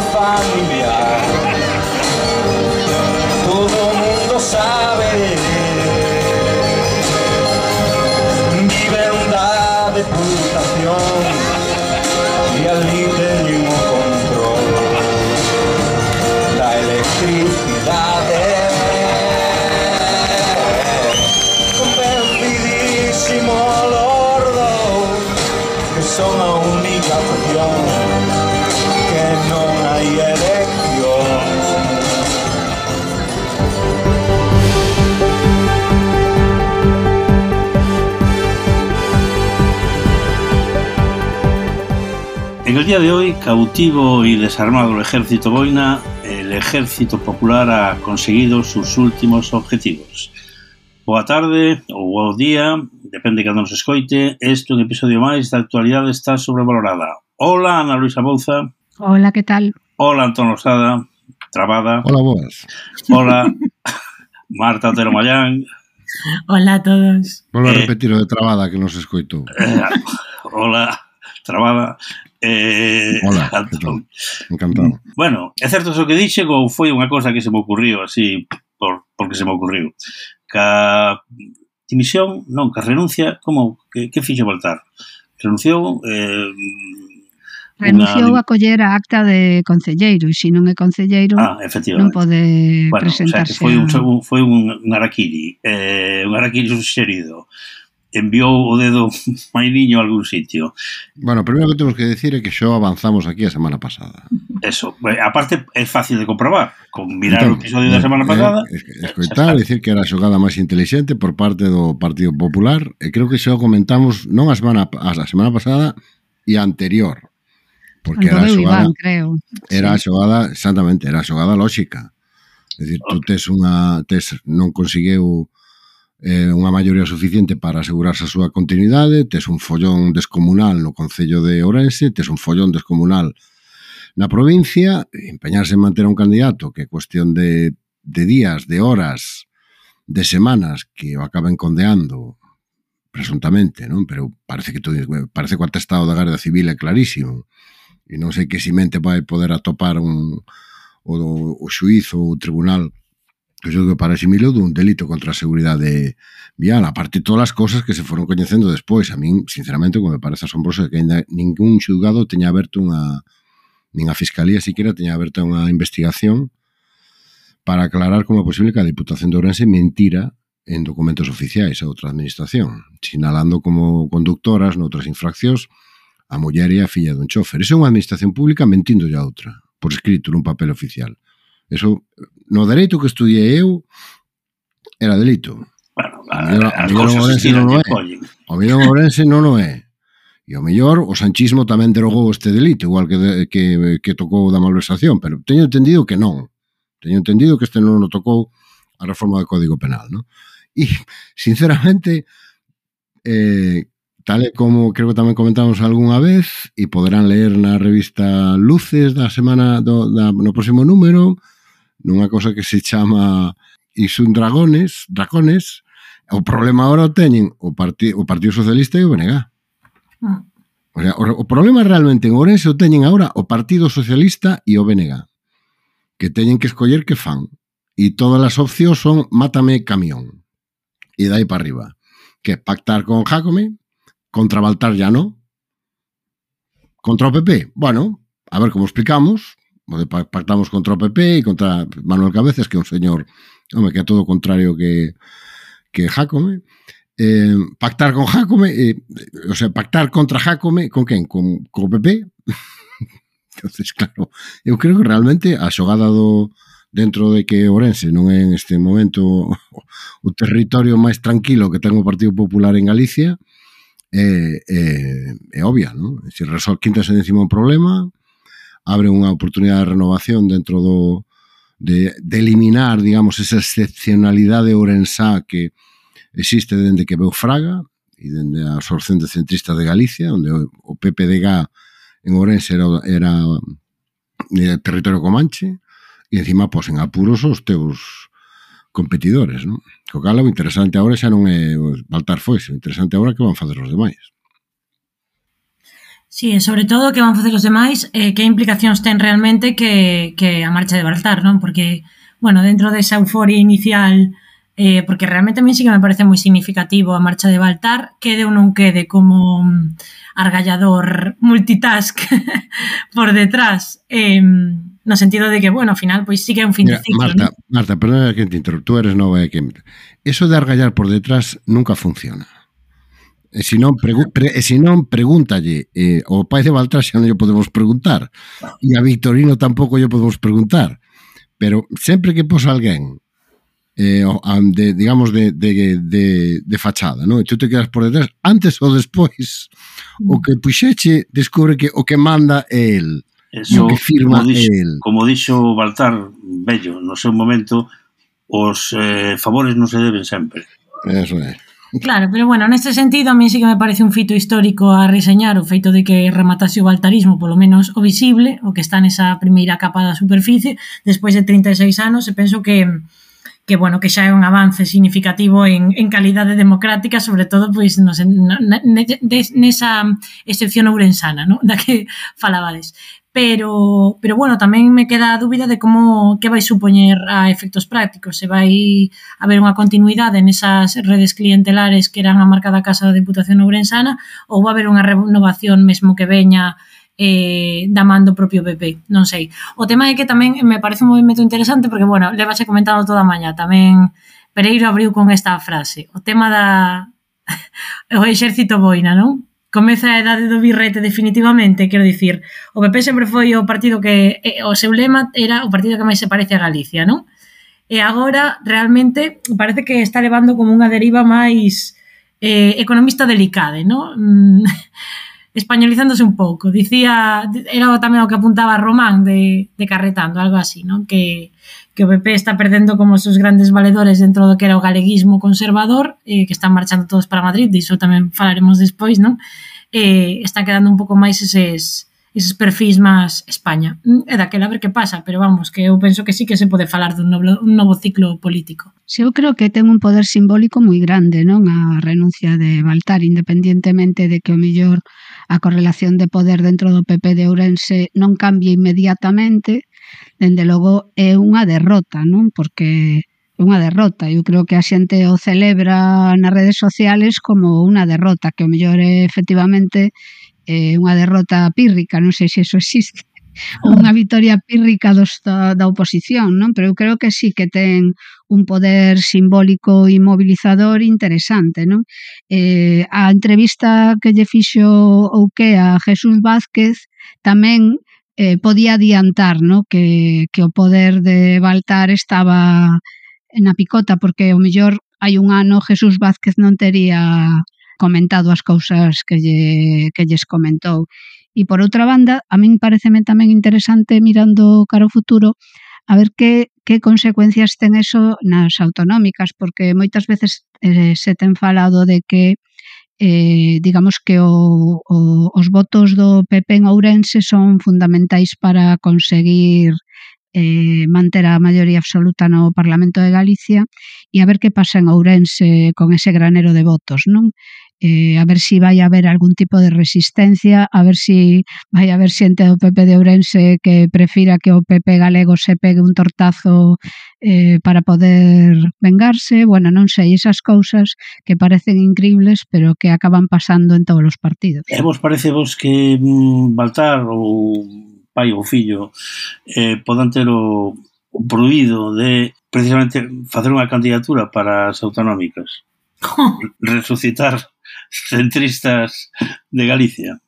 find me. el día de hoy, cautivo y desarmado el ejército Boina, el ejército popular ha conseguido sus últimos objetivos. Boa tarde ou boa día, depende que nos escoite, este un episodio máis da actualidade está sobrevalorada. Hola, Ana Luisa Bouza. Hola, que tal? Hola, Antón Losada, Trabada. Hola, boas. Hola, Marta Otero Mayán. Hola a todos. Volvo a eh, repetir o de Trabada que nos escoitou. Eh, hola, Trabada. Eh, Hola, Antón. encantado. Bueno, é certo o que dixen ou foi unha cosa que se me ocurriu así por, porque se me ocurriu. Ca dimisión, non, ca renuncia, como que, que fixo voltar? Renunciou eh, Renunciou a coller a acta de concelleiro e se non é concelleiro ah, non pode bueno, presentarse. O sea, que foi un, a... foi un, un araquiri, eh, un araquiri suxerido enviou o dedo mainiño a algún sitio. Bueno, primeiro que temos que decir é que xo avanzamos aquí a semana pasada. Eso, aparte é fácil de comprobar, con mirar entón, o episodio da semana pasada. Eh, eh escoitar, decir que era a xogada máis inteligente por parte do Partido Popular, e creo que xo comentamos non a semana a semana pasada e a anterior. Porque era a xogada, Iván, creo. Era a xogada, exactamente, era a xogada lóxica. É dicir, okay. tú tes unha tes non conseguiu eh, unha maioría suficiente para asegurarse a súa continuidade, tes un follón descomunal no Concello de Ourense, tes un follón descomunal na provincia, empeñarse en manter a un candidato que é cuestión de, de días, de horas, de semanas que o acaben condeando presuntamente, non? Pero parece que todo, parece que o atestado da Guardia Civil é clarísimo. E non sei que si mente vai poder atopar un o, o xuiz ou o tribunal que creo que para asimilo dun delito contra a seguridade vial, aparte todas as cousas que se foron coñecendo despois, a min, sinceramente, como me parece asombroso que ainda ningún xulgado teña aberto unha nin a Fiscalía siquiera teña aberta unha investigación para aclarar como é posible que a Diputación de Ourense mentira en documentos oficiais a outra administración, sinalando como conductoras noutras infraccións a muller e a filla dun chofer. Iso é unha administración pública mentindo a outra, por escrito nun papel oficial. Eso no dereito que estudiei eu era delito. Bueno, a, mellor, as mellor Ourense non o é. O mellor Ourense non o é. E o mellor, o sanchismo tamén derogou este delito, igual que, de, que, que tocou da malversación, pero teño entendido que non. Teño entendido que este non o tocou a reforma do Código Penal, non? E, sinceramente, eh, tal e como creo que tamén comentamos algunha vez, e poderán ler na revista Luces da semana do, da, no próximo número, nunha cosa que se chama Isun Dragones, Dracones, o problema agora o teñen o, parti, o Partido Socialista e o BNG. Ah. O, sea, o, o problema realmente en Ourense o teñen agora o Partido Socialista e o BNG, que teñen que escoller que fan. E todas as opcións son mátame camión. E dai para arriba. Que pactar con Jacome, contra Baltar ya no. Contra o PP, bueno, a ver como explicamos, onde pactamos contra o PP e contra Manuel Cabezas, que é un señor home, que é todo o contrario que, que Jacome, eh, pactar con Jacome, eh, o sea, pactar contra Jacome, con quen? Con, con o PP? entonces claro, eu creo que realmente a xogada do dentro de que Orense non é en este momento o territorio máis tranquilo que ten o Partido Popular en Galicia, é, é, é obvia, non? Se resol, quinta se un problema, abre unha oportunidade de renovación dentro do de, de eliminar, digamos, esa excepcionalidade ourensá que existe dende que veu Fraga e dende a sorcente centrista de Galicia, onde o PPDG en Ourense era, era, era territorio comanche, e encima, pois, en apuros os teus competidores, non? Co cal, o interesante agora xa non é Baltar foi, o interesante agora é que van facer os demais. Sí, e sobre todo que van facer os demais e eh, que implicacións ten realmente que, que a marcha de Baltar, non? Porque, bueno, dentro desa euforia inicial, eh, porque realmente a mí sí que me parece moi significativo a marcha de Baltar, quede ou non quede como mm, argallador multitask por detrás. Eh, no sentido de que, bueno, ao final, pois pues, sí que é un fin Mira, de ciclo. Marta, ¿no? Marta, perdona que te interrumpa, tú eres nova aquí. Eso de argallar por detrás nunca funciona. E se non, pregu pre e se non pregúntalle eh, o pai de Baltar xa non lle podemos preguntar. E a Victorino tampouco lle podemos preguntar. Pero sempre que pos alguén eh, de, digamos de, de, de, de fachada non? e tú te quedas por detrás antes ou despois o que puxeche descubre que o que manda é el Eso, o que firma como dixo, el. como dixo Baltar Bello no seu momento os eh, favores non se deben sempre. Eso é. Claro, pero bueno, neste sentido a mí sí que me parece un fito histórico a reseñar o feito de que rematase o baltarismo, polo menos o visible, o que está nesa primeira capa da superficie, despois de 36 anos, e penso que que bueno, que xa é un avance significativo en, en calidade democrática, sobre todo pois no, na, nesa excepción ourensana, no? da que falabades pero, pero bueno, tamén me queda a dúbida de como que vai supoñer a efectos prácticos, se vai haber unha continuidade nesas redes clientelares que eran a marca da Casa da Diputación Ourensana ou vai haber unha renovación mesmo que veña eh, da man do propio PP, non sei. O tema é que tamén me parece un movimento interesante porque, bueno, levase comentando toda a mañá, tamén Pereiro abriu con esta frase, o tema da o exército boina, non? comeza a edade do birrete definitivamente, quero dicir, o PP sempre foi o partido que, o seu lema era o partido que máis se parece a Galicia, non? E agora realmente parece que está levando como unha deriva máis eh, economista delicade, non? españolizándose un pouco. Dicía, era tamén o que apuntaba Román de, de Carretando, algo así, non? Que, que o PP está perdendo como os seus grandes valedores dentro do que era o galeguismo conservador, eh, que están marchando todos para Madrid, diso tamén falaremos despois, non? Eh, están quedando un pouco máis eses, eses perfis máis España. Mm, é daquela a ver que pasa, pero vamos, que eu penso que sí que se pode falar dun novo, un novo ciclo político. Se eu creo que ten un poder simbólico moi grande, non? A renuncia de Baltar, independientemente de que o mellor a correlación de poder dentro do PP de Ourense non cambie inmediatamente, dende logo é unha derrota, non? Porque é unha derrota. Eu creo que a xente o celebra nas redes sociales como unha derrota, que o mellor é efectivamente é unha derrota pírrica, non sei se eso existe ou unha vitoria pírrica dos, da, da oposición, non? Pero eu creo que sí que ten un poder simbólico e mobilizador interesante. Non? Eh, a entrevista que lle fixo ou que a Jesús Vázquez tamén eh, podía adiantar no? que, que o poder de Baltar estaba na picota, porque o mellor hai un ano Jesús Vázquez non tería comentado as cousas que lle, que lles comentou. E por outra banda, a min pareceme tamén interesante mirando cara ao futuro A ver que, que consecuencias ten eso nas autonómicas, porque moitas veces eh, se ten falado de que eh, digamos que o, o, os votos do PP en Ourense son fundamentais para conseguir eh, manter a maioría absoluta no Parlamento de Galicia e a ver que pasa en Ourense con ese granero de votos, non? eh, a ver si vai haber algún tipo de resistencia, a ver si vai haber xente do PP de Ourense que prefira que o PP galego se pegue un tortazo eh, para poder vengarse, bueno, non sei, esas cousas que parecen increíbles pero que acaban pasando en todos os partidos. E vos parece vos que mm, Baltar ou pai ou fillo eh, podan ter o, o proído de precisamente facer unha candidatura para as autonómicas? resucitar centristas de Galicia.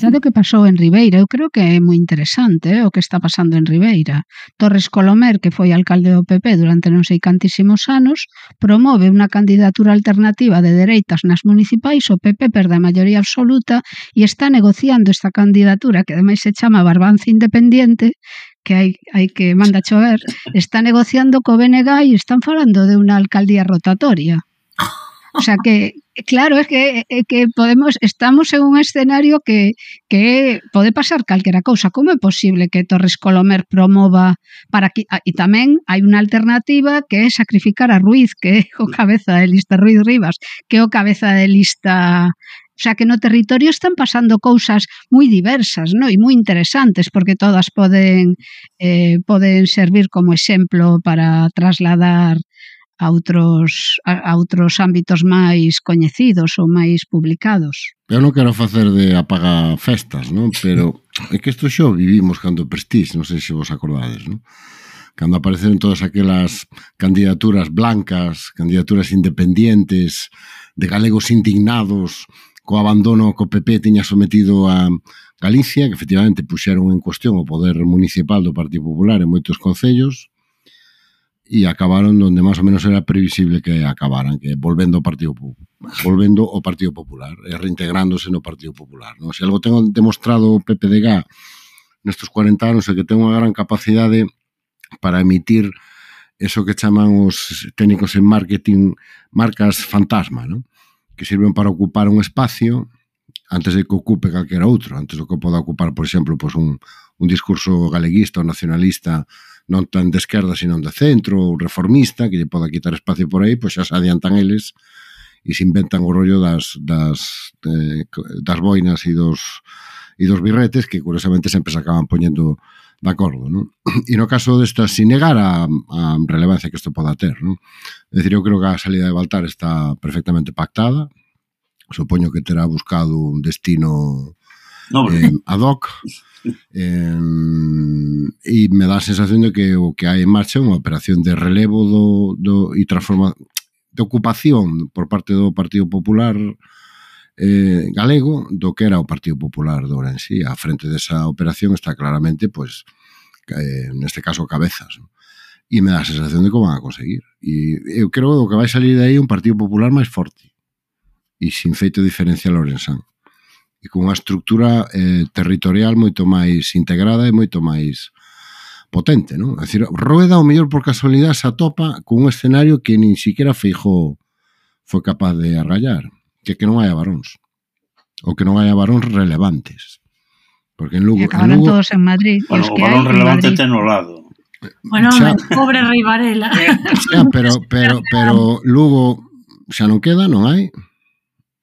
Sabe o que pasou en Ribeira? Eu creo que é moi interesante eh, o que está pasando en Ribeira. Torres Colomer, que foi alcalde do PP durante non sei cantísimos anos, promove unha candidatura alternativa de dereitas nas municipais, o PP perde a maioría absoluta e está negociando esta candidatura que ademais se chama Barbanza Independiente, que hai, hai que manda chover, está negociando co BNG e están falando de unha alcaldía rotatoria. O sea que, claro, es que, é que podemos, estamos en un escenario que, que pode pasar calquera cousa. Como é posible que Torres Colomer promova para aquí? Ah, e tamén hai unha alternativa que é sacrificar a Ruiz, que é o cabeza de lista Ruiz Rivas, que é o cabeza de lista O sea que no territorio están pasando cousas moi diversas, no, e moi interesantes porque todas poden eh poden servir como exemplo para trasladar a outros, a, a outros ámbitos máis coñecidos ou máis publicados. Eu non quero facer de apaga festas, non? Pero é que isto xo vivimos cando Prestige, non sei se vos acordades, non? cando apareceron todas aquelas candidaturas blancas, candidaturas independientes, de galegos indignados, co abandono que o PP tiña sometido a Galicia, que efectivamente puxeron en cuestión o poder municipal do Partido Popular en moitos concellos, e acabaron onde máis ou menos era previsible que acabaran, que volvendo ao Partido volvendo ao Partido Popular, e reintegrándose no Partido Popular. Non? Se algo tengo demostrado o PPDG nestes 40 anos é que ten unha gran capacidade para emitir eso que chaman os técnicos en marketing marcas fantasma, non? que sirven para ocupar un espacio antes de que ocupe calquera outro, antes do que poda ocupar, por exemplo, pois un, un discurso galeguista ou nacionalista non tan de esquerda, sino de centro, ou reformista, que lle poda quitar espacio por aí, pois xa se adiantan eles e se inventan o rollo das, das, eh, de, das boinas e dos, e dos birretes que curiosamente sempre se acaban poñendo de acordo, non? E no caso desta, sin negar a, a relevancia que isto poda ter, non? É dicir, eu creo que a salida de Baltar está perfectamente pactada, supoño que terá buscado un destino eh, ad hoc eh, e me dá a sensación de que o que hai en marcha é unha operación de relevo do, do e transforma de ocupación por parte do Partido Popular eh, galego do que era o Partido Popular de Ourense. A frente desa operación está claramente, pois, pues, eh, neste caso, cabezas. ¿no? E me dá a sensación de como van a conseguir. E eu creo que o que vai salir de aí un Partido Popular máis forte e sin feito diferencial orensán e cunha estructura eh, territorial moito máis integrada e moito máis potente, non? É dicir, Rueda o mellor por casualidade se atopa cun escenario que nin siquiera Feijó foi capaz de argallar, que que non hai varóns, ou que non hai varóns relevantes. Porque en Lugo, e acabaron en Lugo, todos en Madrid. Bueno, os que hai varón relevante ten o lado. Bueno, xa, pobre Rivarela. Xa, pero, pero, pero Lugo xa non queda, non hai?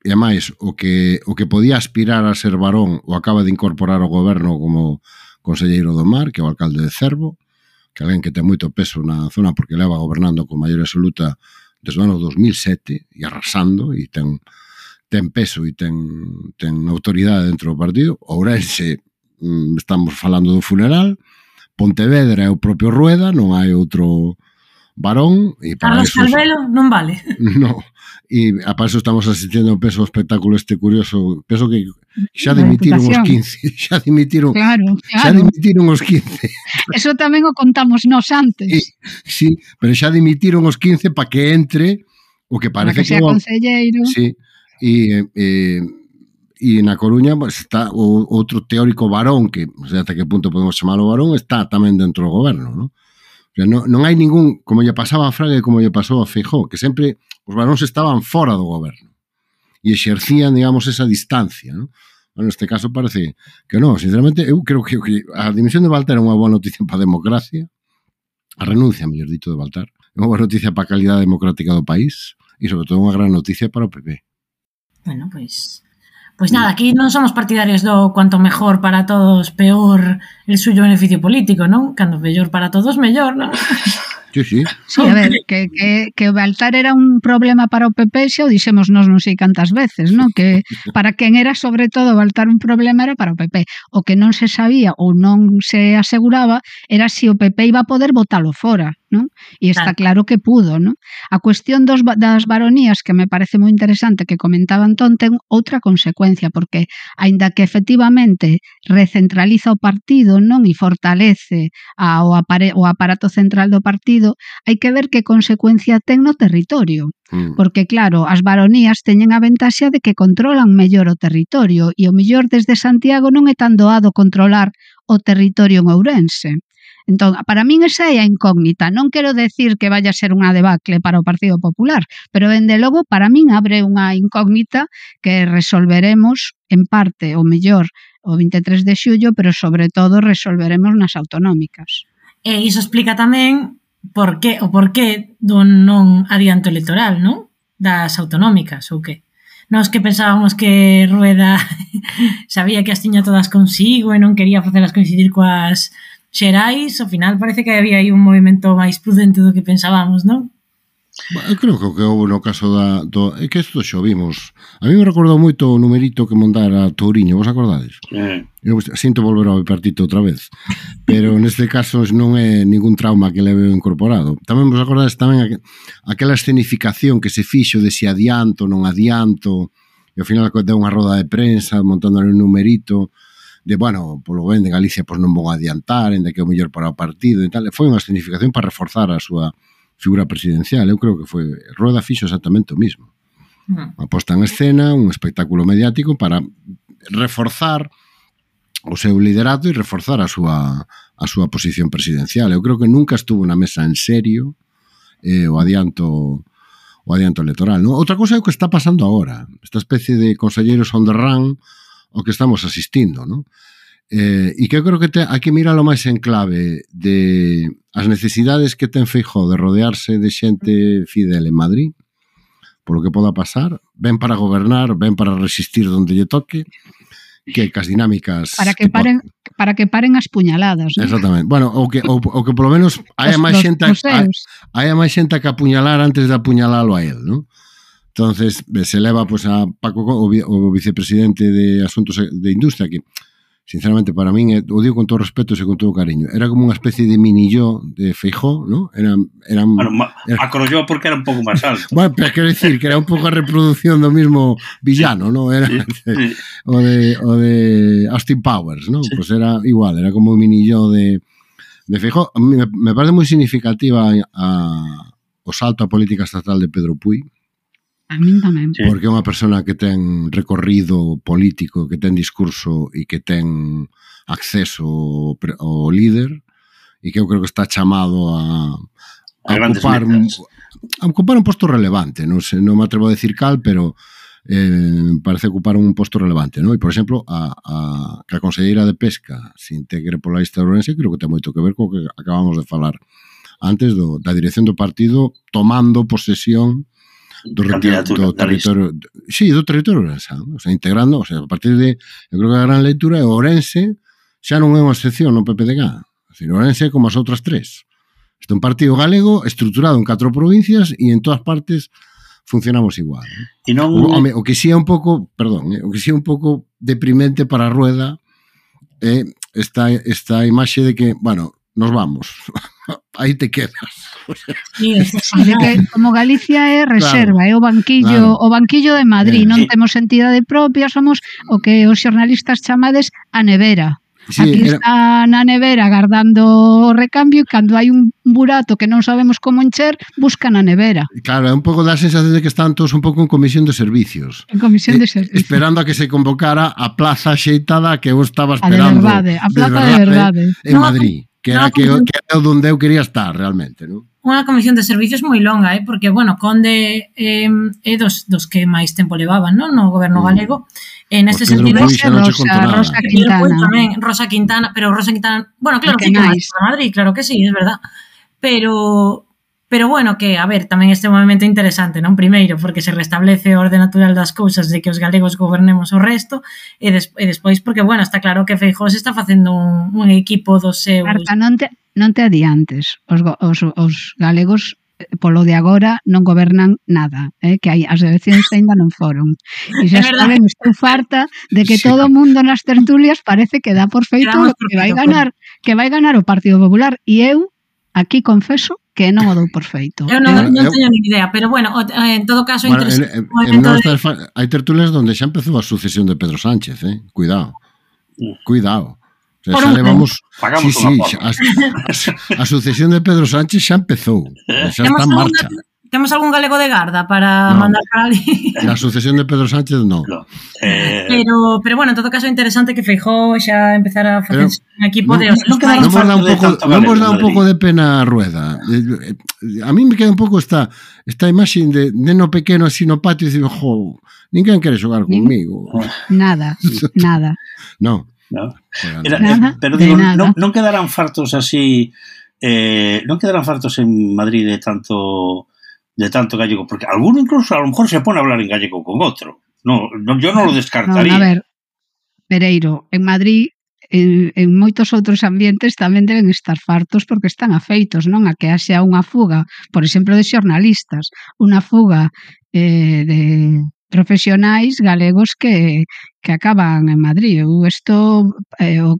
E máis, o que, o que podía aspirar a ser varón o acaba de incorporar ao goberno como conselleiro do mar, que é o alcalde de Cervo, que alguén que ten moito peso na zona porque leva gobernando con maior absoluta desde o ano 2007 e arrasando e ten ten peso e ten ten autoridade dentro do partido. Ourense mm, estamos falando do funeral, Pontevedra é o propio Rueda, non hai outro varón e para Carlos eso, Calvelo non vale. No. E a paso estamos asistindo a un peso espectáculo este curioso, penso que xa dimitiron os 15, xa dimitiron. Claro, claro. Xa dimitiron os 15. Eso tamén o contamos nós antes. E, sí, pero xa dimitiron os 15 para que entre o que parece para que, que o, conselleiro. Sí. E eh, e na Coruña está o outro teórico varón que, non sei ata que punto podemos chamarlo varón, está tamén dentro do goberno, non? Non, non hai ningún, como lle pasaba a Fraga e como lle pasou a Feijó, que sempre os varóns estaban fora do goberno e exercían, digamos, esa distancia, non? Bueno, neste caso parece que non, sinceramente, eu creo que, que a dimisión de Baltar é unha boa noticia para a democracia, a renuncia, mellor dito, de Baltar, é unha boa noticia para a calidade democrática do país e, sobre todo, unha gran noticia para o PP. Bueno, pois, Pois nada, mm. aquí non somos partidarios do cuanto mejor para todos, peor el suyo beneficio político, non? Cando mellor para todos, mellor, non? Sí, sí. Sí, a ver, que, que, que o Baltar era un problema para o PP xa o dixemos nos non sei cantas veces, non? Que para quen era sobre todo o Baltar un problema era para o PP. O que non se sabía ou non se aseguraba era se si o PP iba a poder votalo fora non? E está claro que pudo, non? A cuestión dos, das varonías, que me parece moi interesante que comentaba Antón, ten outra consecuencia, porque aínda que efectivamente recentraliza o partido, non? E fortalece a, o, apare, o aparato central do partido, hai que ver que consecuencia ten no territorio. Mm. Porque claro, as varonías teñen a ventaxa de que controlan mellor o territorio e o mellor desde Santiago non é tan doado controlar o territorio en Ourense. Entón, para min esa é a incógnita. Non quero decir que vaya a ser unha debacle para o Partido Popular, pero dende logo para min abre unha incógnita que resolveremos en parte, ou mellor, o 23 de xullo, pero sobre todo resolveremos nas autonómicas. E iso explica tamén por que, o por que do non adianto electoral, non? Das autonómicas, ou que? Nós que pensábamos que Rueda sabía que as tiña todas consigo e non quería facelas coincidir coas xerais, ao final parece que había aí un movimento máis prudente do que pensábamos, non? Eu creo que o que houve no caso da... Do, é que isto xo vimos. A mí me recordou moito o numerito que montara Touriño, vos acordades? Eh. Eu sinto volver ao partito outra vez. Pero neste caso non é ningún trauma que leve incorporado. Tamén vos acordades tamén aquela escenificación que se fixo de se adianto, non adianto, e ao final deu unha roda de prensa montando un numerito de, bueno, polo ben de Galicia, pois non vou adiantar, enda que é o mellor para o partido e tal. Foi unha escenificación para reforzar a súa figura presidencial. Eu creo que foi Rueda fixo exactamente o mismo. Mm. Unha posta en escena, un espectáculo mediático para reforzar o seu liderato e reforzar a súa a súa posición presidencial. Eu creo que nunca estuvo na mesa en serio eh, o adianto o adianto electoral. Non? Outra cousa é o que está pasando agora. Esta especie de conselleiros on the run o que estamos asistindo, non? Eh, e que eu creo que te, aquí miralo máis en clave de as necesidades que ten Feijó de rodearse de xente fidel en Madrid, polo que poda pasar, ben para gobernar, ben para resistir donde lle toque, que cas dinámicas para que, que paren po... para que paren as puñaladas, ¿no? Exactamente. Bueno, o que o, o que polo menos haya máis xente haya máis xente que apuñalar antes de apuñalalo a él, ¿no? Entonces, eh, se eleva pues, a Paco, o vicepresidente de Asuntos de Industria, que sinceramente para min, eh, o digo con todo respeto e con todo cariño, era como unha especie de mini yo de Feijó, ¿no? Era, era, bueno, era... macro porque era un pouco máis alto. bueno, pero quero decir que era un pouco a reproducción do mismo villano, ¿no? Era sí, o, de, o de Austin Powers, ¿no? Sí. Pues era igual, era como un mini yo de, de Feijó. A mí me, me parece moi significativa a, a, o salto a política estatal de Pedro Puy, A min tamén. Sí. Porque unha persona que ten recorrido político, que ten discurso e que ten acceso ao líder e que eu creo que está chamado a, a, a ocupar, un, a ocupar un posto relevante. Non, sei, non me atrevo a decir cal, pero eh, parece ocupar un posto relevante. Non? E, por exemplo, a, a, que a Conselleira de Pesca se integre pola lista ourense creo que ten moito que ver co que acabamos de falar antes do, da dirección do partido tomando posesión do, do, do territorio sí, do territorio ourensán, o sea, integrando, o sea, a partir de, eu creo que a gran leitura é Ourense, xa non é unha excepción no PPDG, decir, Ourense como as outras tres. Isto é un partido galego estruturado en catro provincias e en todas partes funcionamos igual. E non... o, home, o que si sí é un pouco, perdón, eh, o que si sí é un pouco deprimente para a rueda é eh, esta, esta imaxe de que, bueno, nos vamos. aí te quedas. O sí, que como Galicia é reserva, claro, é o banquillo, claro. o banquillo de Madrid, non temos entidade propia, somos o que os xornalistas chamades a nevera. Sí, Aquí era... está na nevera agardando o recambio e cando hai un burato que non sabemos como encher, buscan a nevera. Claro, é un pouco da sensación de que están todos un pouco en comisión de servicios. En comisión de eh, servicios. Eh, esperando a que se convocara a plaza xeitada que eu estaba esperando. A de verdade, a plaza de verdade. De verdade eh, en no, Madrid que era, que, que era onde eu quería estar realmente, non? Unha comisión de servicios moi longa, eh? porque, bueno, Conde eh, é dos, dos que máis tempo levaban non? no goberno mm. galego, e neste Pedro sentido... Rosa, Rosa, Rosa Quintana. Tamén, Rosa Quintana, pero Rosa Quintana... Bueno, claro, que, que Madrid, claro que sí, es verdad. Pero Pero bueno, que, a ver, tamén este movimento interesante, non? Primeiro, porque se restablece a orde natural das cousas de que os galegos gobernemos o resto, e, des e despois porque, bueno, está claro que Feijós está facendo un, un equipo dos seus... Marta, non te, non te adiantes. Os, os, os galegos eh, polo de agora non gobernan nada, eh? que hai as eleccións aínda non foron. E xa saben, estou farta de que sí. todo o mundo nas tertulias parece que dá por feito que vai ganar, que vai ganar o Partido Popular e eu aquí confeso que non o dou por feito. Eu non, eh, non eh, teño ni idea, pero bueno, eh, en todo caso... Bueno, en, en, en de... hai tertulias onde xa empezou a sucesión de Pedro Sánchez, eh? cuidado, cuidado. O sea, xa levamos... Sí, sí, a, a, a sucesión de Pedro Sánchez xa empezou, xa está en marcha. Una Temos algún galego de garda para no. mandar para ali? Na sucesión de Pedro Sánchez, non. No. Eh... Pero, pero bueno, en todo caso, interesante que Feijó xa empezara a facer un equipo no, de... Os no, non vos dá un pouco, non vos dá un pouco de pena a rueda. A mí me queda un pouco esta, esta imaxe de neno pequeno así no patio e dicir, jo, ninguén quere xogar conmigo. Nada, nada. No. no. Era, eh, nada, eh, pero digo, non, non quedarán fartos así... Eh, non quedarán fartos en Madrid de tanto de tanto gallego, porque alguno incluso a lo mejor se pone a hablar en gallego con otro. No, no yo non lo descartaría. Non, a ver, Pereiro, en Madrid en, en moitos outros ambientes tamén deben estar fartos porque están afeitos, non? A que haxa unha fuga, por exemplo, de xornalistas, unha fuga eh, de profesionais galegos que, que acaban en Madrid. Eu isto eh, o,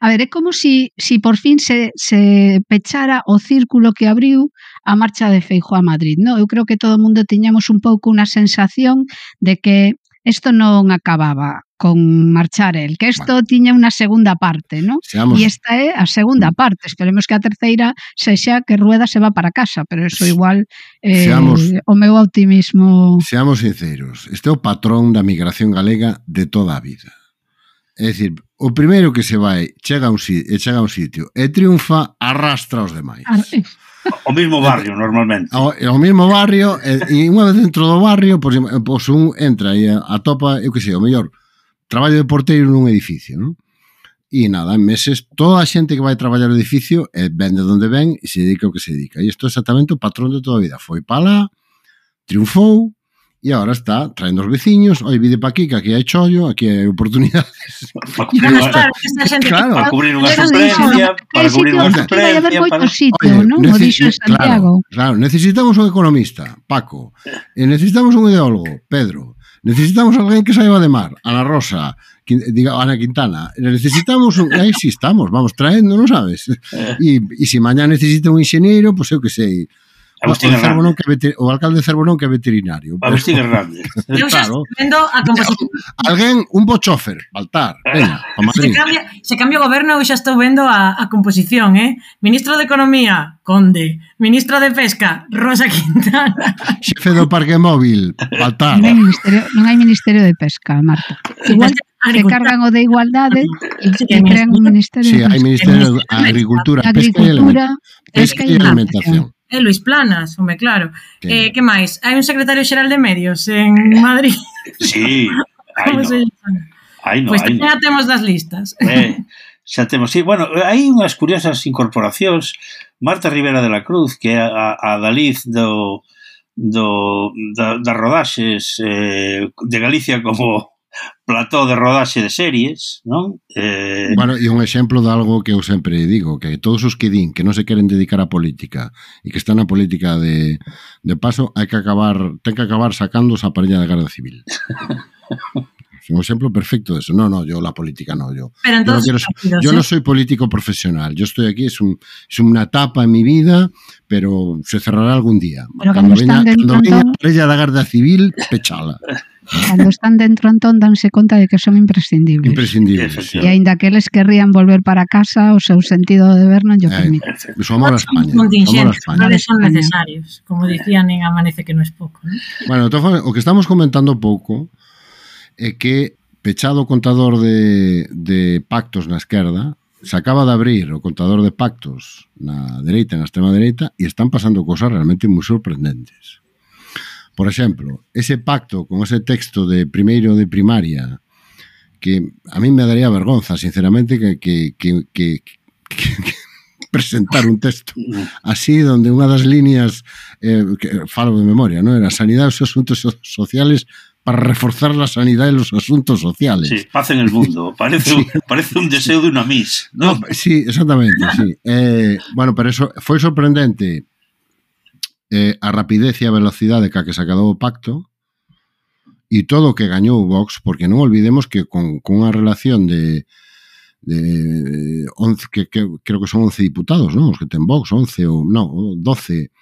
a ver, é como si, si por fin se, se pechara o círculo que abriu a marcha de Feijo a Madrid. No, eu creo que todo o mundo tiñamos un pouco unha sensación de que isto non acababa con marchar el, que isto bueno. tiña unha segunda parte, ¿no? Seamos... E esta é a segunda mm. parte, esperemos que a terceira sexa que Rueda se va para casa, pero eso igual eh, Seamos... o meu optimismo... Seamos sinceros, este é o patrón da migración galega de toda a vida. É dicir, o primeiro que se vai chega a un, e chega a un sitio e triunfa, arrastra os demais. Ar... Eh. O mismo barrio, normalmente. O, o mismo barrio, e, e unha vez dentro do barrio, pois, pois un entra e atopa, eu que sei, o mellor, traballo de porteiro nun edificio, non? E nada, en meses, toda a xente que vai traballar o edificio eh, vende onde ven e se dedica o que se dedica. E isto é exactamente o patrón de toda a vida. Foi pala, triunfou, e agora está traendo os veciños, oi, vide pa aquí, que aquí hai chollo, aquí hai oportunidades. Para cubrir, unha, claro, claro, para cubrir unha suplencia, para cubrir unha suplencia. Vai moito sitio, non? O dixo Santiago. Claro, claro, necesitamos un economista, Paco, e necesitamos un ideólogo, Pedro, Necesitamos alguén que saiba de mar, Ana Rosa, diga, Ana Quintana, necesitamos un, aí si estamos, vamos traendo, non sabes? E, e se mañá necesita un enxeñeiro, pois pues eu que sei, Agustín o, Hernández. Que veter... o alcalde de Cervonón que é veterinario. Agustín. Hernández. Eh, eu xa claro. vendo a composición. Alguén, un bochófer, Baltar, venga, a Madrid. Se cambia, se cambia o goberno, eu xa estou vendo a, a composición, eh? Ministro de Economía, Conde. Ministro de Pesca, Rosa Quintana. Xefe do Parque Móvil, Baltar. Non hai Ministerio, non hai ministerio de Pesca, Marta. Igual se cargan o de igualdade e crean un ministerio. Si, sí, hai ministerio de agricultura, pesca, pesca e alimentación. É Luis Planas, home, claro. Sí. Eh, que máis? Hai un secretario xeral de medios en eh, Madrid? Sí, hai no. Hai no, pois pues no. xa temos das listas. Eh, xa temos, sí, bueno, hai unhas curiosas incorporacións. Marta Rivera de la Cruz, que é a, a Daliz do, do, da, das rodaxes eh, de Galicia como plató de rodaxe de series, non? Eh... Bueno, e un exemplo de algo que eu sempre digo, que todos os que din que non se queren dedicar á política e que están na política de, de paso, hai que acabar, ten que acabar sacando a parella da Garda Civil. un ejemplo perfecto de eso. No, no, yo la política no, yo. Pero entonces, yo, no, quiero, yo no, ¿eh? soy político profesional, yo estoy aquí, es, un, es una etapa en mi vida, pero se cerrará algún día. Pero cuando, cuando venga, cuando venga venga la Guardia Civil, pechala. Cando están dentro, entón, danse conta de que son imprescindibles. Imprescindibles, sí. E ainda que eles querrían volver para casa, o seu sentido de ver non yo permite. Eh, su amor a España. Contingentes, non son necesarios. Como dicían en Amanece que non es pouco. ¿no? Bueno, o que estamos comentando pouco, é que pechado o contador de, de pactos na esquerda, se acaba de abrir o contador de pactos na dereita e na extrema dereita e están pasando cosas realmente moi sorprendentes. Por exemplo, ese pacto con ese texto de primeiro de primaria que a mí me daría vergonza, sinceramente, que, que, que, que, que, que presentar un texto así donde unha das líneas eh, que falo de memoria, non era sanidade e asuntos sociales para reforzar la sanidad y los asuntos sociales. Sí, paz en el mundo. Parece, sí. un, parece un deseo de una Miss. ¿no? No, sí, exactamente. Sí. Eh, bueno, pero eso foi sorprendente eh, a rapidez e a velocidade ca que se acabou o pacto e todo o que gañou Vox, porque non olvidemos que con, con unha relación de de 11, que, que creo que son 11 diputados, non? Os que ten Vox, 11 ou non, 12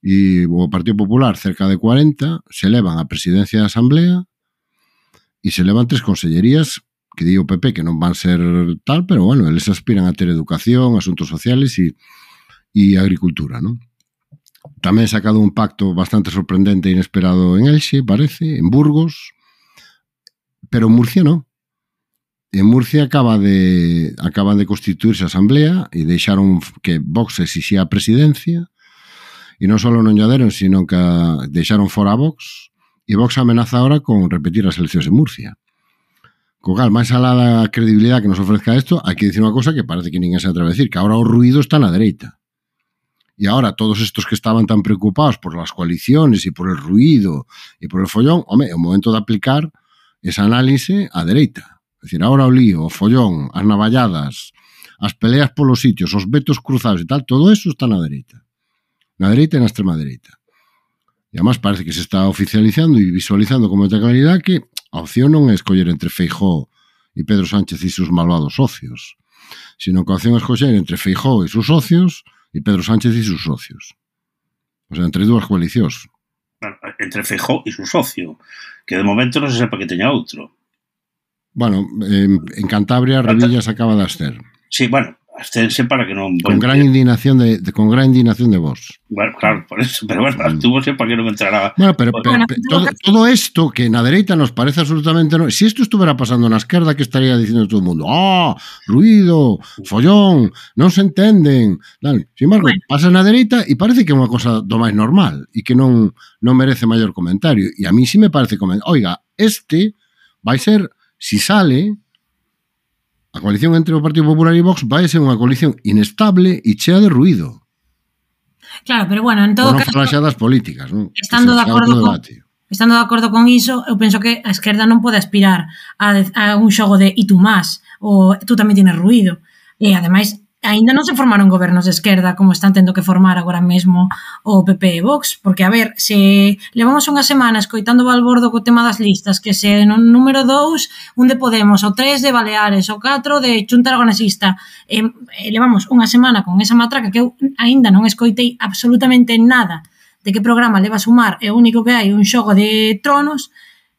e o Partido Popular cerca de 40 se levan a presidencia da Asamblea e se levan tres consellerías que di o PP que non van ser tal, pero bueno, eles aspiran a ter educación, asuntos sociales e, e agricultura, non? Tamén sacado un pacto bastante sorprendente e inesperado en Elxe, parece, en Burgos, pero en Murcia non. En Murcia acaba de acaban de constituirse a asamblea e deixaron que Vox exixía a presidencia, E non só non lladeron, sino que deixaron fora a Vox, e Vox amenaza ahora con repetir as eleccións en Murcia. Co cal, máis alá da credibilidade que nos ofrezca isto, hai que dicir unha cosa que parece que ninguén se atreve a decir, que agora o ruido está na dereita. E ahora todos estos que estaban tan preocupados por las coaliciones y por el ruido y por el follón, home, é o momento de aplicar esa análise á dereita. É dicir, ahora o lío, o follón, as navalladas, as peleas polos sitios, os vetos cruzados e tal, todo eso está na dereita na dereita e na extrema dereita. E además parece que se está oficializando e visualizando con moita claridade que a opción non é escoller entre Feijó e Pedro Sánchez e seus malvados socios, sino que a opción é escoller entre Feijó e seus socios e Pedro Sánchez e seus socios. O sea, entre dúas coalicións. Entre Feijó e seu socio, que de momento non se sepa que teña outro. Bueno, en, en Cantabria Revillas acaba de ascer. Sí, bueno, abstense para que non... Con gran indignación de, de con gran indignación de vos. Bueno, claro, por eso, pero bueno, mm. abstúvose para que non entrará... Bueno, pero, pero, pero, pero todo, todo esto que na dereita nos parece absolutamente... No, si isto estuviera pasando na esquerda, que estaría dicindo todo o mundo? Ah, oh, ruido, follón, non se entenden... Tal. Sin embargo, bueno. pasa na dereita e parece que é unha cosa do máis normal e que non non merece maior comentario. E a mí sí me parece... Oiga, este vai ser, si sale, A coalición entre o Partido Popular e Vox vai ser unha coalición inestable e chea de ruido. Claro, pero bueno, en todo non caso... falar xa das políticas, non? Estando de acordo con... Estando de acordo con iso, eu penso que a esquerda non pode aspirar a, a un xogo de e tú más, ou tú tamén tienes ruido. E ademais, Ainda non se formaron gobernos de esquerda como están tendo que formar agora mesmo o PP e Vox, porque, a ver, se levamos unha semana escoitando Balbordo co tema das listas, que se no número 2, un de Podemos, o 3 de Baleares, o 4 de Xunta Aragonesista, e, e eh, levamos unha semana con esa matraca que eu aínda non escoitei absolutamente nada de que programa leva a sumar e o único que hai un xogo de tronos,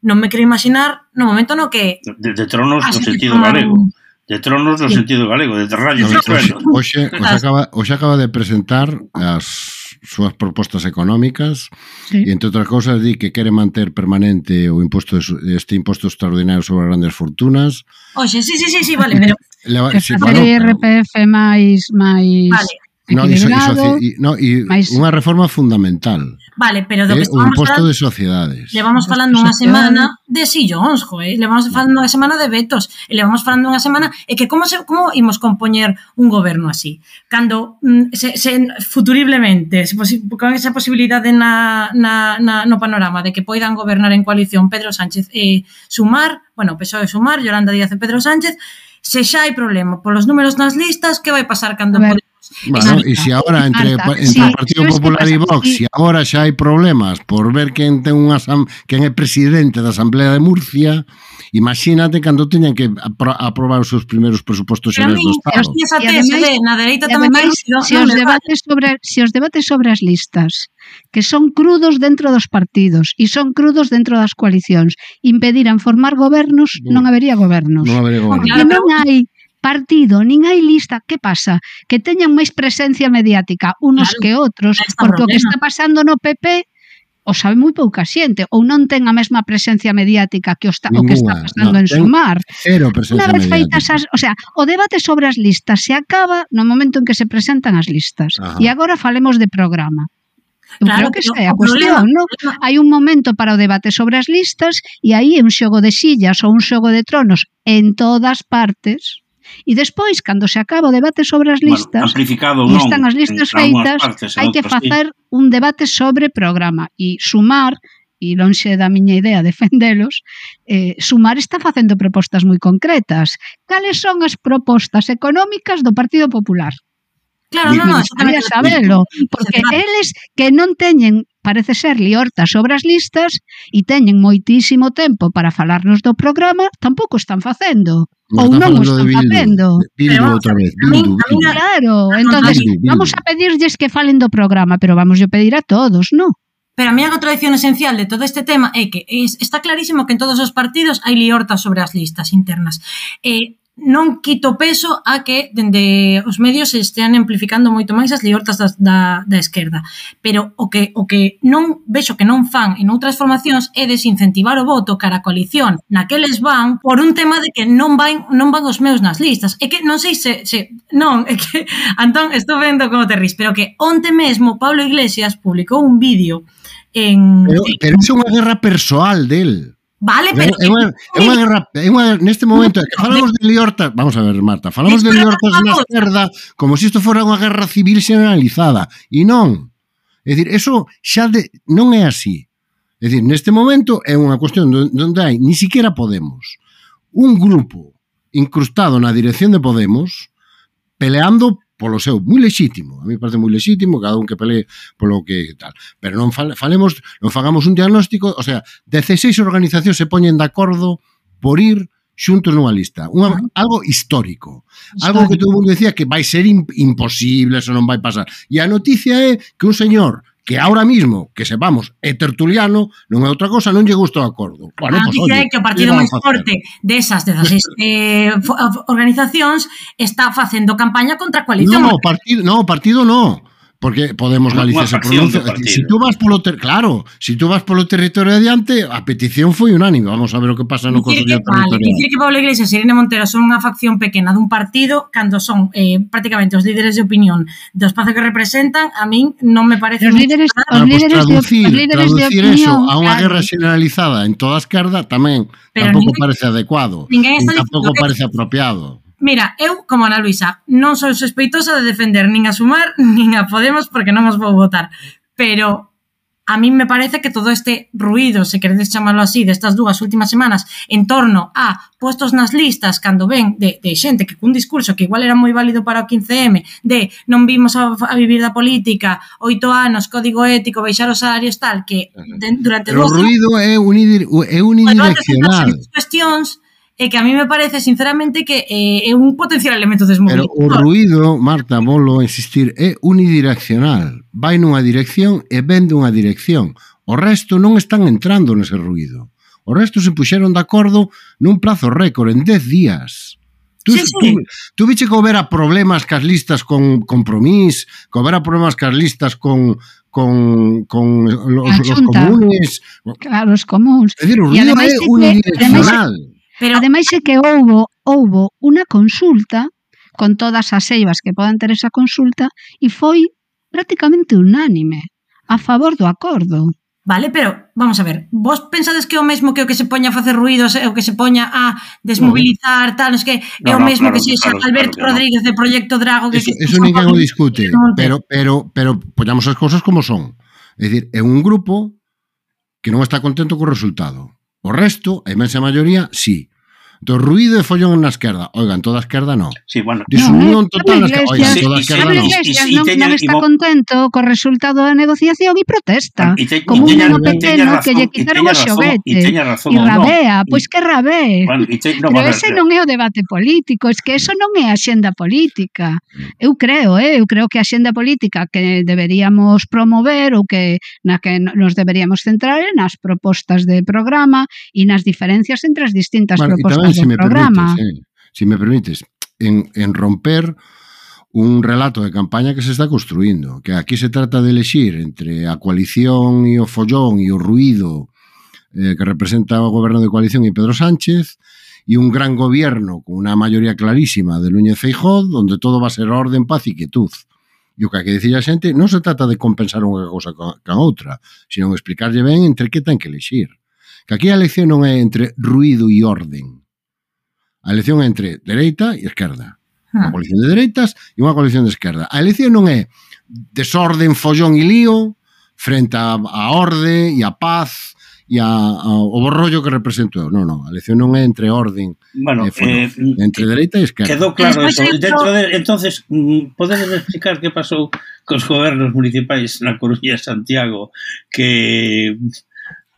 non me quero imaginar no momento no que... De, de tronos no sentido galego. Un de tronos no sentido galego, de rayos e truenos. Oxe, os acaba, os acaba de presentar as súas propostas económicas sí. e, entre outras cousas, di que quere manter permanente o imposto este imposto extraordinario sobre as grandes fortunas. Oxe, sí, sí, sí, sí vale, pero... Leva, sí, bueno, IRPF máis... máis... Vale. No, iso, iso, no, e máis... unha reforma fundamental Vale, pero do eh, que estamos imposto falando, de sociedades. Levamos falando unha semana de sillóns, joe, levamos falando unha semana de vetos, e levamos falando unha semana e que como se como imos compoñer un goberno así, cando mm, se, se futuriblemente, se posi, con esa posibilidade na, na, na no panorama de que poidan gobernar en coalición Pedro Sánchez e Sumar, bueno, PSOE Sumar, Yolanda Díaz e Pedro Sánchez, se xa hai problema polos números nas listas, que vai pasar cando Bueno, e se agora entre, entre sí, o Partido Popular e Vox, se agora xa hai problemas por ver quen ten unha quen é presidente da Asamblea de Murcia, imagínate cando teñan que apro aprobar os seus primeiros presupostos xerais do Estado. Os tías atés, na dereita tamén máis, se, os debates sobre, se os debates sobre as listas que son crudos dentro dos partidos e son crudos dentro das coalicións. Impediran formar gobernos, non habería gobernos. Non habería gobernos. E non hai partido, nin hai lista, que pasa? Que teñan máis presencia mediática unos claro, que outros, porque problema. o que está pasando no PP o sabe moi pouca xente ou non ten a mesma presencia mediática que o, está, Ninguna, o que está pasando no, en Sumar. Cero presencia Una vez feitas as, o sea, o debate sobre as listas se acaba no momento en que se presentan as listas. Ajá. E agora falemos de programa. Eu claro, creo que esa é a cuestión, non? Hai un momento para o debate sobre as listas e aí é un xogo de sillas ou un xogo de tronos en todas partes E despois, cando se acaba o debate sobre as listas, bueno, non, e están as listas feitas, partes, hai que facer sí. un debate sobre programa e sumar e lonxe da miña idea defendelos, eh, Sumar está facendo propostas moi concretas. Cales son as propostas económicas do Partido Popular? Claro, non, non, gustaría sabelo, porque eles que non teñen parece ser liorta sobre as listas e teñen moitísimo tempo para falarnos do programa, tampouco están facendo. Nos ou non o están Bildu, facendo. Bildu outra vez. Bildu, Bildu. Claro, entonces Bildu, Bildu. vamos a pedirlles que falen do programa, pero vamos a pedir a todos, non? Pero a mí a tradición esencial de todo este tema é que es, está clarísimo que en todos os partidos hai liorta sobre as listas internas. Eh, non quito peso a que dende os medios se estean amplificando moito máis as liortas da, da, da esquerda. Pero o que, o que non vexo que non fan en outras formacións é desincentivar o voto cara a coalición naqueles van por un tema de que non van, non van os meus nas listas. É que non sei se, se non, é que Antón, estou vendo como te ris, pero que onte mesmo Pablo Iglesias publicou un vídeo en... Pero, pero é unha guerra persoal del Vale, eh, pero... É unha, é unha guerra, é unha, neste momento, que falamos de liortas, vamos a ver, Marta, falamos de liortas na esquerda como se si isto fora unha guerra civil generalizada, e non. É dicir, eso xa de, non é así. É dicir, neste momento é unha cuestión onde hai ni siquiera Podemos. Un grupo incrustado na dirección de Podemos peleando polo seu, moi lexítimo, a mí parece moi lexítimo, cada un que pelee polo que tal, pero non falemos, non fagamos un diagnóstico, o sea, 16 organizacións se poñen de acordo por ir xuntos nunha lista, unha, algo histórico, histórico, algo que todo mundo decía que vai ser imposible, eso non vai pasar. E a noticia é que un señor que ahora mismo, que sepamos, é tertuliano, non é outra cosa, non lle gusta o acordo. Bueno, ah, pois, oye, que o partido máis forte desas 16 eh, organizacións está facendo campaña contra a coalición. Non, o partido, no, o partido no porque Podemos Galicia se pronuncia. Si tú vas polo ter... claro, si tú vas polo territorio adiante, a petición foi unánime. Vamos a ver o que pasa no Consello Territorial. Dicir que Pablo Iglesias e Irene Montero son unha facción pequena dun partido cando son eh, prácticamente os líderes de opinión do espazo que representan, a min non me parece os líderes, os ah, líderes, pues, traducir, de, os líderes traducir de opinión, eso a unha guerra generalizada en toda a esquerda tamén Pero tampouco ninguén, parece adecuado. Ninguén está tampouco parece apropiado. Mira, eu, como Ana Luisa, non sou sospeitosa de defender nin a Sumar nin a Podemos porque non os vou votar. Pero a mí me parece que todo este ruido, se queredes chamarlo así, destas dúas últimas semanas en torno a postos nas listas cando ven de, de xente que cun discurso que igual era moi válido para o 15M de non vimos a, a vivir da política oito anos, código ético, baixar os salarios tal, que de, durante... Pero o ruido é, unidir, é unidireccional. Bueno, cuestións e que a mí me parece sinceramente que eh, é un potencial elemento desmobilizador. Pero o ruido, Marta, volo insistir, é unidireccional. Vai nunha dirección e vende dunha dirección. O resto non están entrando nese ruido. O resto se puxeron de acordo nun plazo récord, en 10 días. Tú, sí, sí. tú, tú viche que houbera problemas cas listas con compromís, que houbera problemas cas listas con, con, con los, los comunes. Claro, os comuns. É dicir, o ruido é unidireccional. Ademais, Pero... Ademais é que houbo, houbo unha consulta con todas as eivas que podan ter esa consulta e foi prácticamente unánime a favor do acordo. Vale, pero vamos a ver, vos pensades que é o mesmo que o que se poña a facer ruidos, é o que se poña a desmobilizar, tal, es que é o no, mesmo no, claro, que se claro, Alberto claro, Rodríguez de Proyecto Drago que Eso, que eso ninguén o discute, pero pero pero poñamos as cousas como son. É dicir, é un grupo que non está contento co resultado. O resto, a imensa maioría, sí. Do ruido e follón na esquerda. Oigan, toda a esquerda non. Sí, bueno. Disunión no, total. Oiga, en toda a esquerda non. Iglesias non, non está contento co resultado da negociación e protesta. Y te, como un neno pequeno que lle quitaron o xoguete. E rabea, pois que rabee. Bueno, te, no, Pero ese non é o debate político, es que eso non é a xenda política. Eu creo, eh, eu creo que a xenda política que deberíamos promover ou que na que nos deberíamos centrar é nas propostas de programa e nas diferencias entre as distintas bueno, propostas máis, si me programa. permites, eh, si me permites, en, en romper un relato de campaña que se está construindo, que aquí se trata de elegir entre a coalición e o follón e o ruido eh, que representa o goberno de coalición e Pedro Sánchez e un gran gobierno con unha maioría clarísima de Núñez Feijóo, onde todo va a ser orden, paz e quietud. E o que hai que dicir a xente non se trata de compensar unha cousa a outra, sino explicarlle ben entre que ten que elegir. Que aquí a elección non é entre ruido e orden, A elección é entre dereita e esquerda. Ah. Unha coalición de dereitas e unha coalición de esquerda. A elección non é desorden, follón e lío frente a, a orde e a paz e a, a, o borrollo que represento eu. Non, non, a elección non é entre orden bueno, e follón, eh, mm, entre dereita e esquerda. Quedou claro eso. Dentro de, entonces, mm, podedes explicar que pasou cos gobernos municipais na Coruña e Santiago que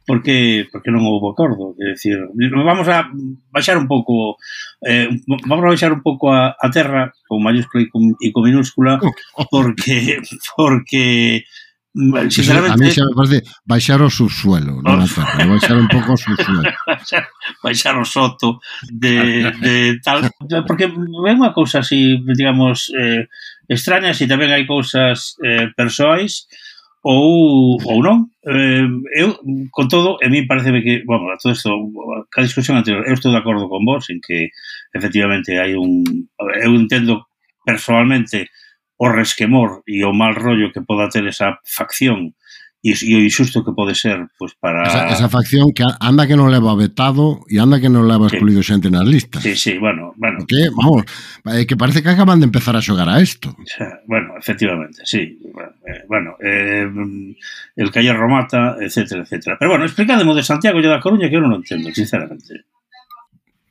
porque porque non houve acordo, quer decir, vamos a baixar un pouco eh, vamos a baixar un pouco a, a terra con maiúscula e con, e con minúscula porque porque eh, sinceramente... A mí xa me parece baixar o subsuelo, non a terra, baixar un pouco o subsuelo. baixar, baixar o soto de, de tal... Porque é unha cousa así, digamos, eh, extrañas e tamén hai cousas eh, persoais ou, ou non. Eh, eu, con todo, a mí parece que, bueno, a todo isto, a discusión anterior, eu estou de acordo con vos en que efectivamente hai un... Eu entendo personalmente o resquemor e o mal rollo que poda ter esa facción e, e o injusto que pode ser pois, para... Esa, esa facción que anda que non leva vetado e anda que non leva excluído sí. xente nas listas. Sí, sí, bueno, bueno. Que, vamos, eh, que parece que acaban de empezar a xogar a isto. Bueno, efectivamente, sí. Eh, bueno, eh, el Calle Romata, etcétera, etcétera. Pero bueno, explícademo de Santiago e da Coruña que eu non entendo, sinceramente.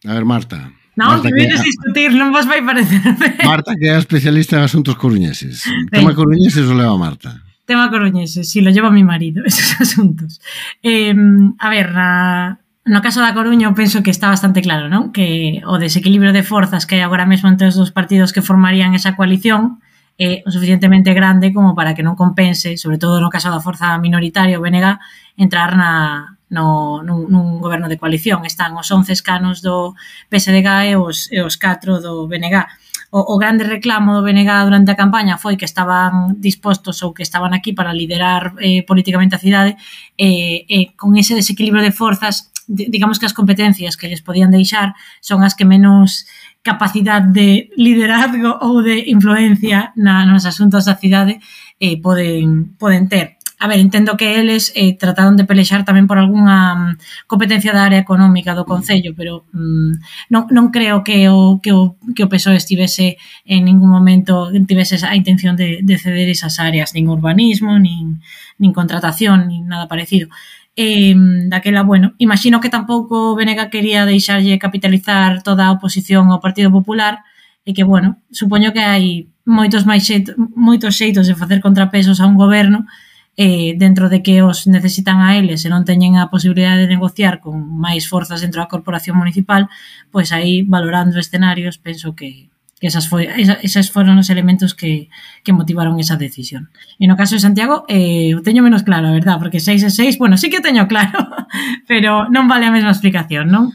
A ver, Marta. Non, Marta que vienes discutir, non vos vai parecer. Marta, que é especialista en asuntos coruñeses. O tema coruñeses o leva Marta. Tema coruñese, eh, si lo lleva mi marido, esos asuntos. Eh, a ver, na, no caso da Coruña eu penso que está bastante claro, non? Que o desequilibrio de forzas que hai agora mesmo entre os dos partidos que formarían esa coalición é eh, suficientemente grande como para que non compense, sobre todo no caso da forza minoritaria, o BNG, entrar na, no, nun, nun goberno de coalición. Están os 11 escanos do PSDG e os, e os 4 do BNG o, o grande reclamo do BNG durante a campaña foi que estaban dispostos ou que estaban aquí para liderar eh, políticamente a cidade, eh, eh, con ese desequilibrio de forzas, digamos que as competencias que lles podían deixar son as que menos capacidade de liderazgo ou de influencia na, nos asuntos da cidade eh, poden, poden ter a ver, entendo que eles eh, trataron de pelexar tamén por algunha mm, competencia da área económica do Concello, pero mm, non, non creo que o, que, o, que o PSOE estivese en ningún momento tivese a intención de, de ceder esas áreas, nin urbanismo, nin, nin contratación, nin nada parecido. Eh, daquela, bueno, imagino que tampouco Venega quería deixarlle capitalizar toda a oposición ao Partido Popular e que, bueno, supoño que hai moitos máis xeitos, moitos xeitos de facer contrapesos a un goberno eh, dentro de que os necesitan a eles e non teñen a posibilidade de negociar con máis forzas dentro da corporación municipal, pois aí valorando escenarios penso que, que esas foi, esa, esas foron os elementos que, que motivaron esa decisión. E no caso de Santiago, eh, o teño menos claro, a verdad, porque 6 e 6, bueno, sí que o teño claro, pero non vale a mesma explicación, non?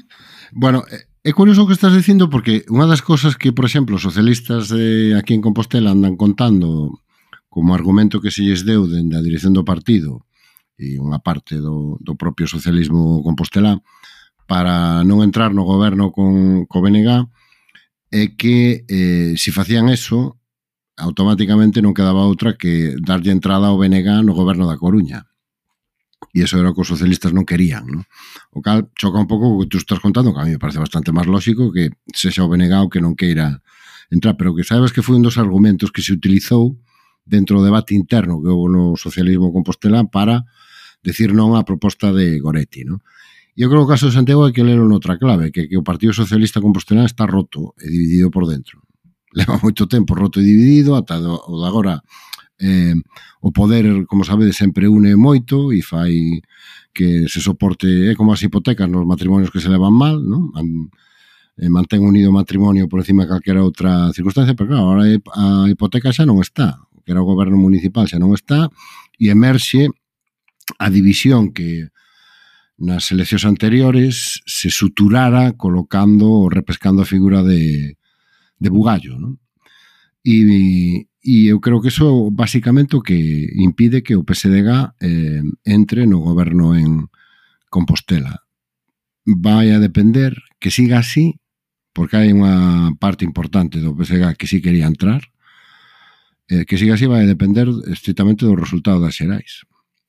Bueno, eh, é curioso o que estás dicindo porque unha das cosas que, por exemplo, os socialistas de aquí en Compostela andan contando como argumento que se lles deu dende a dirección do partido e unha parte do, do propio socialismo compostelán para non entrar no goberno con co BNG é que eh, se facían eso automáticamente non quedaba outra que darlle entrada ao BNG no goberno da Coruña e eso era o que os socialistas non querían ¿no? o cal choca un pouco o que tú estás contando que a mí me parece bastante máis lógico que sexa o BNG o que non queira entrar pero que sabes que foi un dos argumentos que se utilizou dentro do debate interno que houve no socialismo compostelán para decir non a proposta de Goretti, non? Eu creo que o caso de Santiago hai que ler noutra clave, que, que o Partido Socialista Compostelán está roto e dividido por dentro. Leva moito tempo roto e dividido, ata do, o de agora eh, o poder, como sabedes, sempre une moito e fai que se soporte, é eh, como as hipotecas nos matrimonios que se levan mal, non? Man, eh, mantén unido o matrimonio por encima de calquera outra circunstancia, pero claro, agora a hipoteca xa non está que era o goberno municipal, xa non está, e emerxe a división que nas eleccións anteriores se suturara colocando ou repescando a figura de, de Bugallo. Non? E, e eu creo que iso basicamente o que impide que o PSDG eh, entre no goberno en Compostela. Vai a depender que siga así, porque hai unha parte importante do PSDG que sí quería entrar, eh, que siga así vai depender estrictamente do resultado das xerais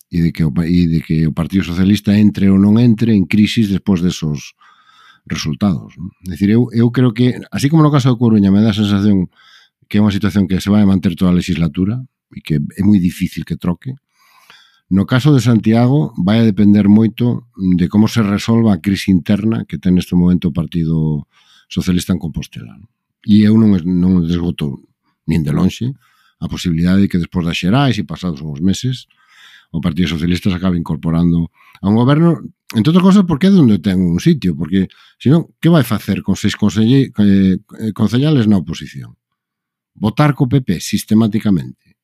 e de que o, e de que o Partido Socialista entre ou non entre en crisis despois desos resultados. Non? É dicir, eu, eu creo que, así como no caso de Coruña, me dá a sensación que é unha situación que se vai a manter toda a legislatura e que é moi difícil que troque. No caso de Santiago, vai a depender moito de como se resolva a crise interna que ten neste momento o Partido Socialista en Compostela. E eu non, non desgoto nin de lonxe, a posibilidade de que despois das xerais e pasados uns meses o Partido Socialista se acabe incorporando a un goberno, entre outras cosas, porque é onde ten un sitio, porque, senón, que vai facer con seis eh, concellales na oposición? Votar co PP sistemáticamente.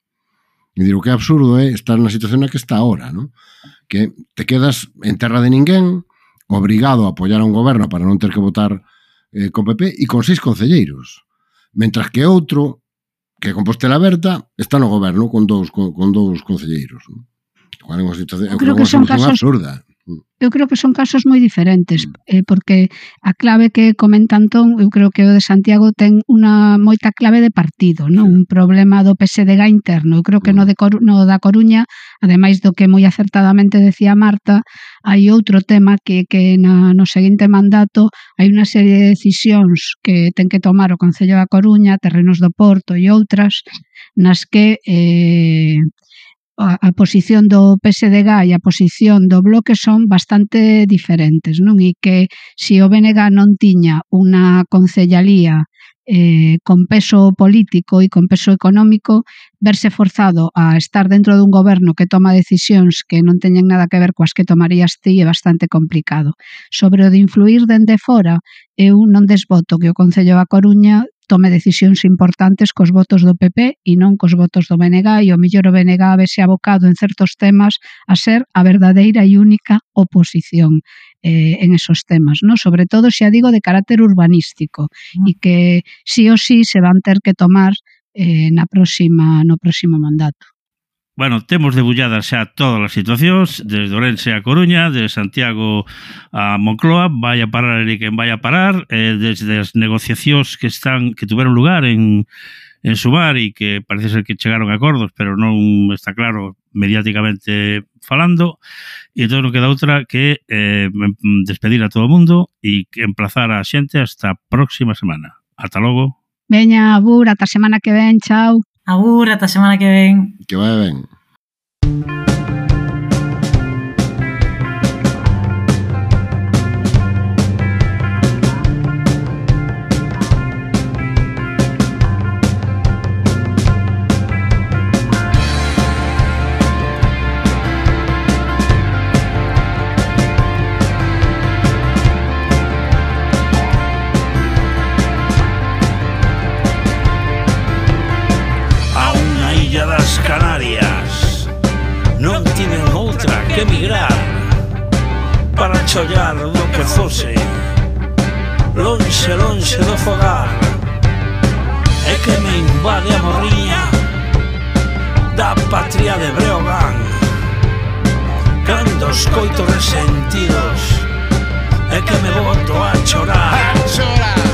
E dir, o que é absurdo é estar na situación na que está ahora, ¿no? que te quedas en terra de ninguén, obrigado a apoiar a un goberno para non ter que votar eh, co PP, e con seis concelleiros. Mentras que outro que Compostela Aberta está no goberno con dous, con, con dous concelleiros. Non? Creo que son casos, absurda. Eu creo que son casos moi diferentes, mm. eh, porque a clave que comenta Antón, eu creo que o de Santiago ten unha moita clave de partido, non un problema do PSDG interno. Eu creo que no, mm. de Coru no da Coruña, ademais do que moi acertadamente decía Marta, hai outro tema que, que na, no seguinte mandato hai unha serie de decisións que ten que tomar o Concello da Coruña, Terrenos do Porto e outras, nas que eh, a, a posición do PSDG e a posición do Bloque son bastante diferentes, non? E que se o BNG non tiña unha concellalía eh, con peso político e con peso económico, verse forzado a estar dentro dun goberno que toma decisións que non teñen nada que ver coas que tomarías ti é bastante complicado. Sobre o de influir dende fora, eu non desvoto que o Concello da Coruña tome decisións importantes cos votos do PP e non cos votos do BNG e o mellor o BNG vese abocado en certos temas a ser a verdadeira e única oposición eh, en esos temas, no? sobre todo xa digo de carácter urbanístico mm. e que sí ou sí se van ter que tomar eh, na próxima no próximo mandato. Bueno, temos debulladas xa todas as situacións, desde Orense a Coruña, de Santiago a Moncloa, vai a parar e quen vai a parar, eh, desde as negociacións que están que tiveron lugar en, en Sumar e que parece ser que chegaron a acordos, pero non está claro mediáticamente falando, e entón non queda outra que eh, despedir a todo o mundo e emplazar a xente hasta a próxima semana. Ata logo. Veña, abur, ata semana que ven, chao. Agur, ata semana que ven. Que vai ben. chollar do que fose Lonxe, lonxe do fogar É que me invade a morriña Da patria de Breogán Cando os coitos resentidos É que me boto a chorar A chorar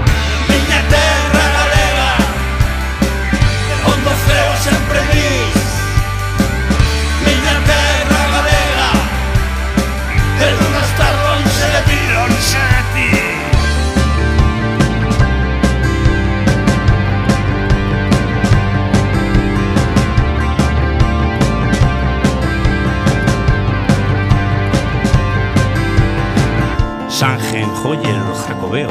Sanjen Joyer no Jacobeo.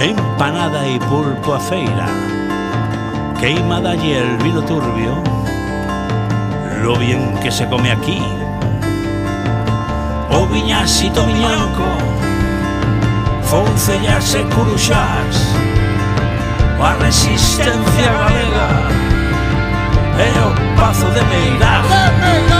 Empanada e pulpo a feira. Queima dalle el vino turbio. Lo bien que se come aquí. O viñasito miñanco Foncellas e curuxás A resistencia galega E o pazo de Meirás